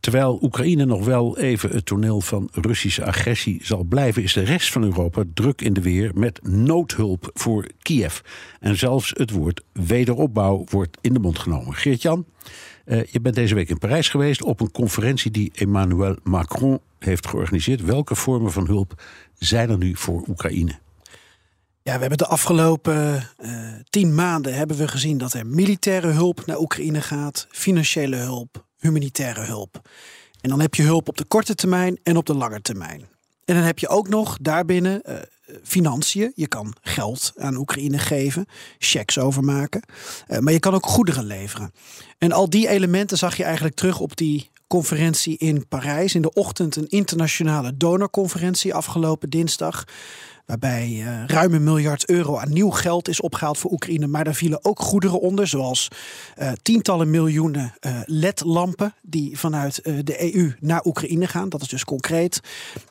Terwijl Oekraïne nog wel even het toneel van Russische agressie zal blijven, is de rest van Europa druk in de weer met noodhulp voor Kiev. En zelfs het woord wederopbouw wordt in de mond genomen. Geert-Jan, eh, je bent deze week in Parijs geweest op een conferentie die Emmanuel Macron heeft georganiseerd. Welke vormen van hulp zijn er nu voor Oekraïne? Ja, we hebben de afgelopen uh, tien maanden hebben we gezien dat er militaire hulp naar Oekraïne gaat, financiële hulp, humanitaire hulp. En dan heb je hulp op de korte termijn en op de lange termijn. En dan heb je ook nog daarbinnen uh, financiën. Je kan geld aan Oekraïne geven, checks overmaken. Uh, maar je kan ook goederen leveren. En al die elementen zag je eigenlijk terug op die conferentie in Parijs. In de ochtend een internationale donorconferentie afgelopen dinsdag. Waarbij uh, ruim een miljard euro aan nieuw geld is opgehaald voor Oekraïne. Maar daar vielen ook goederen onder, zoals uh, tientallen miljoenen uh, LED-lampen die vanuit de EU naar Oekraïne gaan. Dat is dus concreet.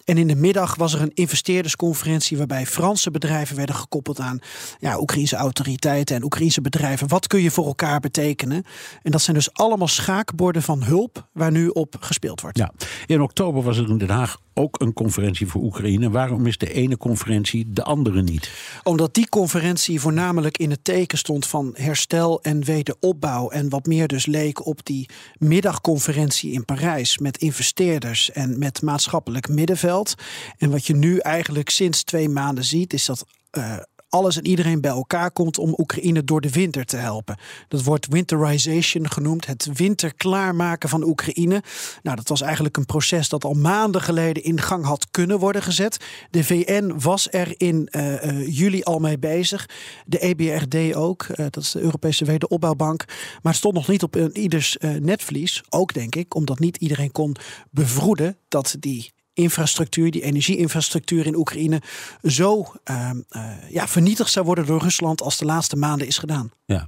En in de middag was er een investeerdersconferentie waarbij Franse bedrijven werden gekoppeld aan ja, Oekraïnse autoriteiten en Oekraïnse bedrijven. Wat kun je voor elkaar betekenen? En dat zijn dus allemaal schaakborden van hulp waar nu op gespeeld wordt. Ja. In oktober was er in Den Haag ook een conferentie voor Oekraïne. Waarom is de ene conferentie de andere niet? Omdat die conferentie voornamelijk in het teken stond van herstel en wederopbouw. En wat meer dus leek op die middagconferentie in Parijs met investeerders en met maatschappelijk middenveld. En wat je nu eigenlijk sinds twee maanden ziet, is dat. Uh, alles en iedereen bij elkaar komt om Oekraïne door de winter te helpen. Dat wordt winterization genoemd, het winter klaarmaken van Oekraïne. Nou, dat was eigenlijk een proces dat al maanden geleden in gang had kunnen worden gezet. De VN was er in uh, uh, juli al mee bezig. De EBRD ook, uh, dat is de Europese Wederopbouwbank. Maar het stond nog niet op ieders netvlies. Ook denk ik, omdat niet iedereen kon bevroeden dat die infrastructuur, die energieinfrastructuur in Oekraïne, zo uh, uh, ja, vernietigd zou worden door Rusland als de laatste maanden is gedaan. Ja.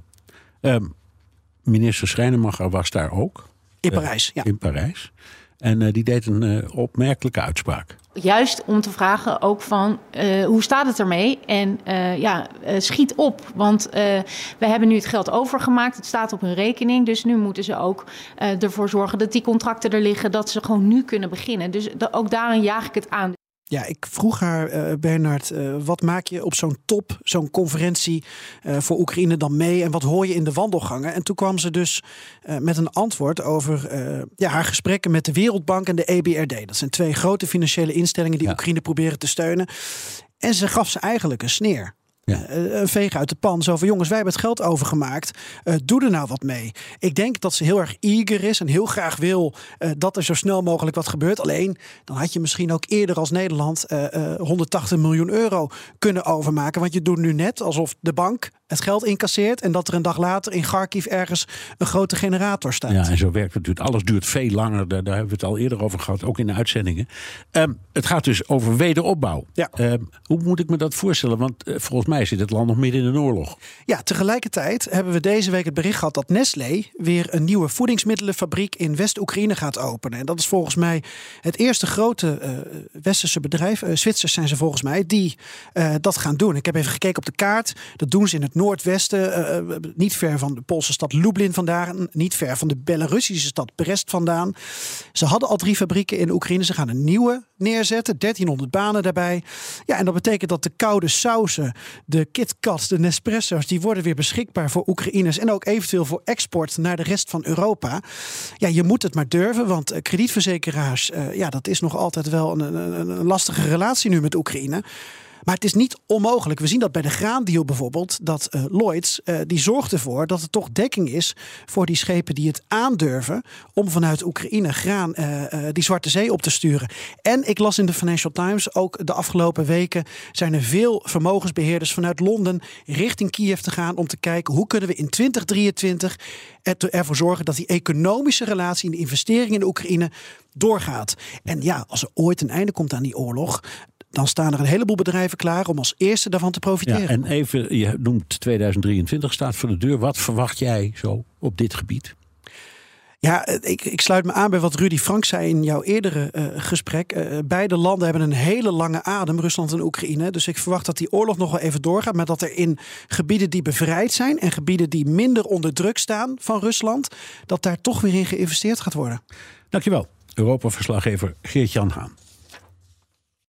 Um, minister Schrijnemacher was daar ook. In Parijs, ja. In Parijs. En uh, die deed een opmerkelijke uitspraak. Juist om te vragen ook van uh, hoe staat het ermee? En ja, schiet op. Want we hebben nu het geld overgemaakt. Het staat op hun rekening. Dus nu moeten ze ook ervoor zorgen dat die contracten er liggen. Dat ze gewoon nu kunnen beginnen. Dus ook daarin jaag ik het aan. Ja, ik vroeg haar, uh, Bernard, uh, wat maak je op zo'n top, zo'n conferentie uh, voor Oekraïne dan mee en wat hoor je in de wandelgangen? En toen kwam ze dus met een antwoord over ja, haar gesprekken met de Wereldbank en de EBRD. Dat zijn twee grote financiële instellingen die ja. Oekraïne proberen te steunen. En ze gaf ze eigenlijk een sneer. Een veeg uit de pan. Zo van jongens, wij hebben het geld overgemaakt. Uh, doe er nou wat mee. Ik denk dat ze heel erg eager is en heel graag wil dat er zo snel mogelijk wat gebeurt. Alleen dan had je misschien ook eerder als Nederland uh, 180 miljoen euro kunnen overmaken. Want je doet nu net alsof de bank het geld incasseert en dat er een dag later in Kharkiv ergens een grote generator staat. Ja, en zo werkt het natuurlijk. Alles duurt veel langer. Daar, daar hebben we het al eerder over gehad, ook in de uitzendingen. Um, het gaat dus over wederopbouw. Ja. Um, hoe moet ik me dat voorstellen? Want uh, volgens mij zit het land nog midden in een oorlog. Ja, tegelijkertijd hebben we deze week het bericht gehad dat Nestlé weer een nieuwe voedingsmiddelenfabriek in West-Oekraïne gaat openen. En dat is volgens mij het eerste grote uh, westerse bedrijf, uh, Zwitsers zijn ze volgens mij, die dat gaan doen. Ik heb even gekeken op de kaart. Dat doen ze in het noordwesten, uh, niet ver van de Poolse stad Lublin vandaan, niet ver van de Belarussische stad Brest vandaan. Ze hadden al drie fabrieken in Oekraïne. Ze gaan een nieuwe neerzetten, 1300 banen daarbij. Ja, en dat betekent dat de koude sausen, de KitKats, de Nespresso's, die worden weer beschikbaar voor Oekraïners en ook eventueel voor export naar de rest van Europa. Ja, je moet het maar durven, want kredietverzekeraars, uh, ja, dat is nog altijd wel een, een, een lastige relatie nu met Oekraïne. Maar het is niet onmogelijk. We zien dat bij de graandeal bijvoorbeeld. Dat uh, Lloyds uh, die zorgt ervoor dat er toch dekking is voor die schepen die het aandurven. om vanuit Oekraïne graan uh, die Zwarte Zee op te sturen. En ik las in de Financial Times ook de afgelopen weken. zijn er veel vermogensbeheerders vanuit Londen richting Kiev te gaan. om te kijken hoe kunnen we in 2023 ervoor zorgen dat die economische relatie en de investeringen in de Oekraïne doorgaat. En ja, als er ooit een einde komt aan die oorlog dan staan er een heleboel bedrijven klaar om als eerste daarvan te profiteren. Ja, en even, je noemt 2023 staat voor de deur. Wat verwacht jij zo op dit gebied? Ja, ik, ik, sluit me aan bij wat Rudy Frank zei in jouw eerdere uh, gesprek. Uh, beide landen hebben een hele lange adem, Rusland en Oekraïne. Dus ik verwacht dat die oorlog nog wel even doorgaat. Maar dat er in gebieden die bevrijd zijn en gebieden die minder onder druk staan van Rusland, dat daar toch weer in geïnvesteerd gaat worden. Dankjewel, Europa-verslaggever Geert-Jan Haan.